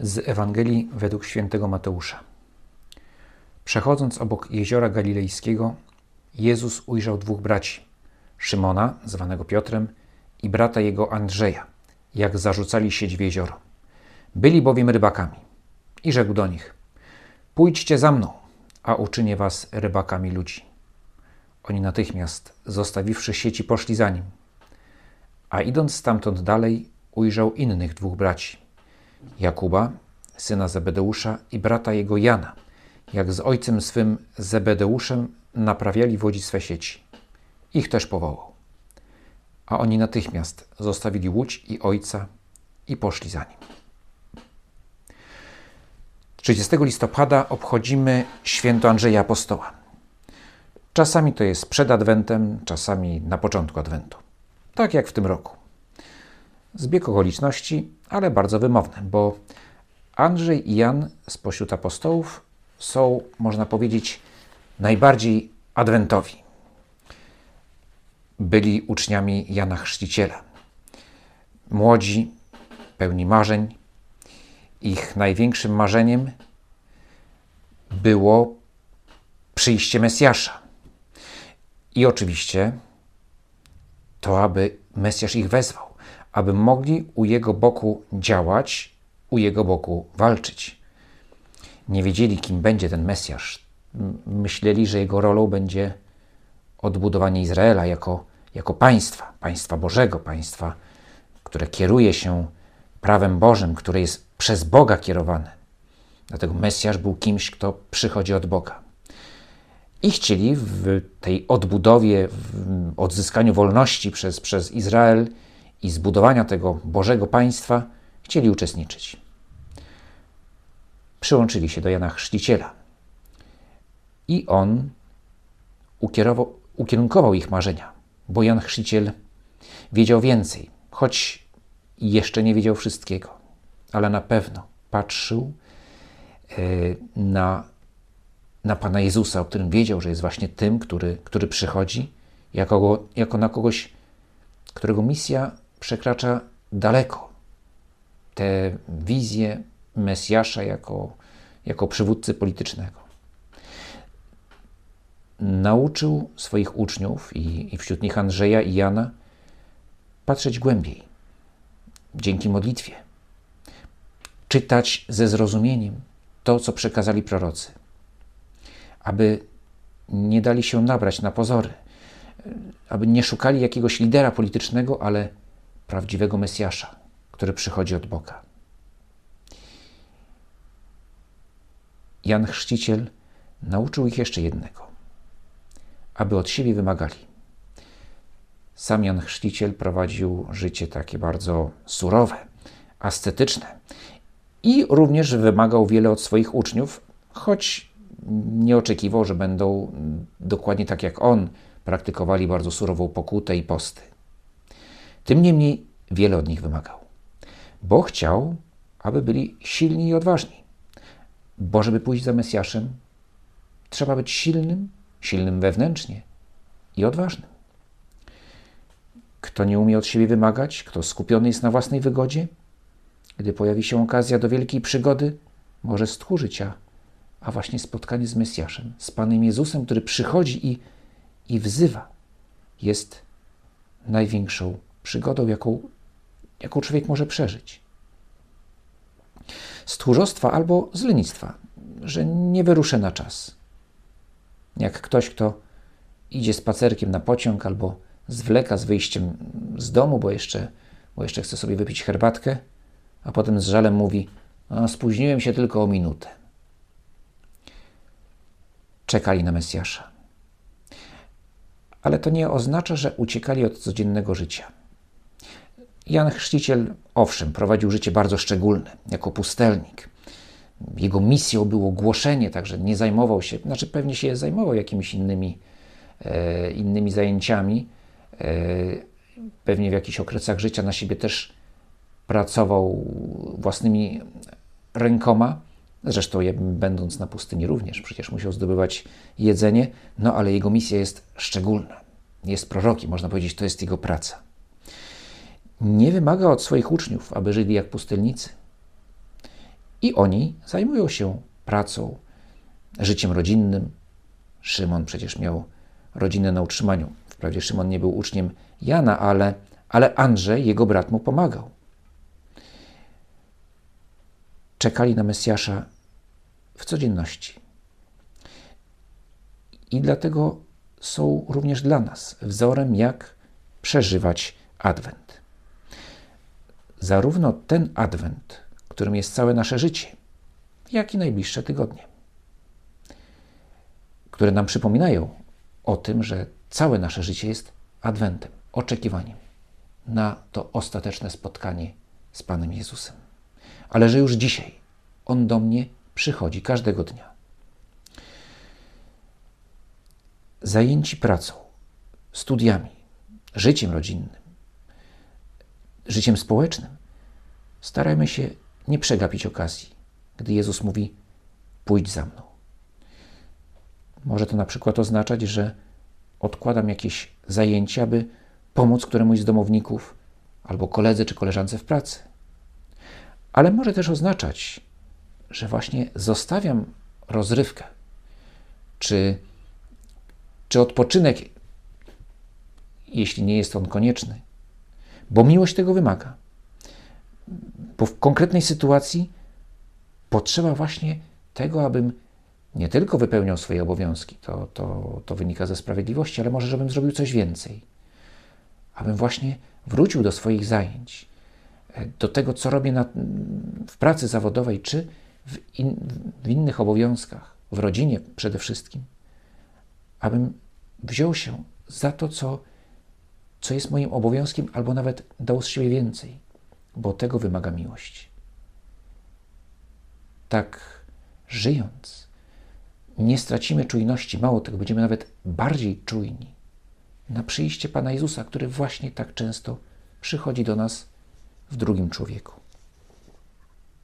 Z Ewangelii według świętego Mateusza. Przechodząc obok jeziora galilejskiego, Jezus ujrzał dwóch braci: Szymona, zwanego Piotrem, i brata jego Andrzeja, jak zarzucali sieć w jezioro. Byli bowiem rybakami. I rzekł do nich: Pójdźcie za mną, a uczynię was rybakami ludzi. Oni natychmiast, zostawiwszy sieci, poszli za nim. A idąc stamtąd dalej, ujrzał innych dwóch braci Jakuba, syna Zebedeusza i brata jego Jana, jak z ojcem swym Zebedeuszem naprawiali w łodzi swe sieci. Ich też powołał. A oni natychmiast zostawili łódź i ojca i poszli za nim. 30 listopada obchodzimy święto Andrzeja Apostoła. Czasami to jest przed Adwentem, czasami na początku Adwentu. Tak jak w tym roku. Zbieg okoliczności, ale bardzo wymowny, bo Andrzej i Jan spośród apostołów są, można powiedzieć, najbardziej adwentowi. Byli uczniami Jana Chrzciciela. Młodzi, pełni marzeń. Ich największym marzeniem było przyjście Mesjasza. I oczywiście to, aby Mesjasz ich wezwał aby mogli u Jego boku działać, u Jego boku walczyć. Nie wiedzieli, kim będzie ten Mesjasz. Myśleli, że jego rolą będzie odbudowanie Izraela jako, jako państwa, państwa Bożego, państwa, które kieruje się prawem Bożym, które jest przez Boga kierowane. Dlatego Mesjasz był kimś, kto przychodzi od Boga. I chcieli w tej odbudowie, w odzyskaniu wolności przez, przez Izrael i zbudowania tego Bożego Państwa chcieli uczestniczyć. Przyłączyli się do Jana Chrzciciela i on ukierunkował ich marzenia, bo Jan Chrzciciel wiedział więcej, choć jeszcze nie wiedział wszystkiego, ale na pewno patrzył e, na, na Pana Jezusa, o którym wiedział, że jest właśnie tym, który, który przychodzi, jako, jako na kogoś, którego misja przekracza daleko tę wizję Mesjasza jako, jako przywódcy politycznego. Nauczył swoich uczniów i, i wśród nich Andrzeja i Jana patrzeć głębiej dzięki modlitwie, czytać ze zrozumieniem to, co przekazali prorocy, aby nie dali się nabrać na pozory, aby nie szukali jakiegoś lidera politycznego, ale prawdziwego Mesjasza, który przychodzi od Boga. Jan Chrzciciel nauczył ich jeszcze jednego, aby od siebie wymagali. Sam Jan Chrzciciel prowadził życie takie bardzo surowe, ascetyczne i również wymagał wiele od swoich uczniów, choć nie oczekiwał, że będą dokładnie tak jak on praktykowali bardzo surową pokutę i posty. Tym niemniej wiele od nich wymagał, bo chciał, aby byli silni i odważni. Bo żeby pójść za Mesjaszem, trzeba być silnym, silnym wewnętrznie i odważnym. Kto nie umie od siebie wymagać, kto skupiony jest na własnej wygodzie, gdy pojawi się okazja do wielkiej przygody, może stchórzyć, a, a właśnie spotkanie z Mesjaszem, z Panem Jezusem, który przychodzi i, i wzywa, jest największą przygodą, jaką, jaką człowiek może przeżyć. Z tchórzostwa albo z lenistwa, że nie wyruszę na czas. Jak ktoś, kto idzie spacerkiem na pociąg albo zwleka z wyjściem z domu, bo jeszcze, bo jeszcze chce sobie wypić herbatkę, a potem z żalem mówi: Spóźniłem się tylko o minutę. Czekali na Mesjasza. Ale to nie oznacza, że uciekali od codziennego życia. Jan Chrzciciel, owszem, prowadził życie bardzo szczególne, jako pustelnik. Jego misją było głoszenie, także nie zajmował się, znaczy pewnie się zajmował jakimiś innymi, e, innymi zajęciami. E, pewnie w jakichś okresach życia na siebie też pracował własnymi rękoma. Zresztą będąc na pustyni również, przecież musiał zdobywać jedzenie, no ale jego misja jest szczególna. Jest prorokiem, można powiedzieć, to jest jego praca nie wymaga od swoich uczniów, aby żyli jak pustelnicy. I oni zajmują się pracą, życiem rodzinnym. Szymon przecież miał rodzinę na utrzymaniu. Wprawdzie Szymon nie był uczniem Jana, ale, ale Andrzej, jego brat, mu pomagał. Czekali na Mesjasza w codzienności. I dlatego są również dla nas wzorem, jak przeżywać Adwent. Zarówno ten Adwent, którym jest całe nasze życie, jak i najbliższe tygodnie, które nam przypominają o tym, że całe nasze życie jest Adwentem, oczekiwaniem na to ostateczne spotkanie z Panem Jezusem. Ale że już dzisiaj On do mnie przychodzi każdego dnia. Zajęci pracą, studiami, życiem rodzinnym, życiem społecznym, starajmy się nie przegapić okazji, gdy Jezus mówi: Pójdź za mną. Może to na przykład oznaczać, że odkładam jakieś zajęcie, aby pomóc któremuś z domowników albo koledze czy koleżance w pracy. Ale może też oznaczać, że właśnie zostawiam rozrywkę czy, czy odpoczynek, jeśli nie jest on konieczny, bo miłość tego wymaga. Bo w konkretnej sytuacji potrzeba właśnie tego, abym nie tylko wypełniał swoje obowiązki, to, to, to wynika ze sprawiedliwości, ale może, żebym zrobił coś więcej. Abym właśnie wrócił do swoich zajęć, e, do tego, co robię na, w pracy zawodowej, czy w, in, w innych obowiązkach, w rodzinie przede wszystkim. Abym wziął się za to, co, co jest moim obowiązkiem, albo nawet dał z siebie więcej, bo tego wymaga miłość. Tak żyjąc, nie stracimy czujności, mało tego, będziemy nawet bardziej czujni na przyjście Pana Jezusa, który właśnie tak często przychodzi do nas w drugim człowieku.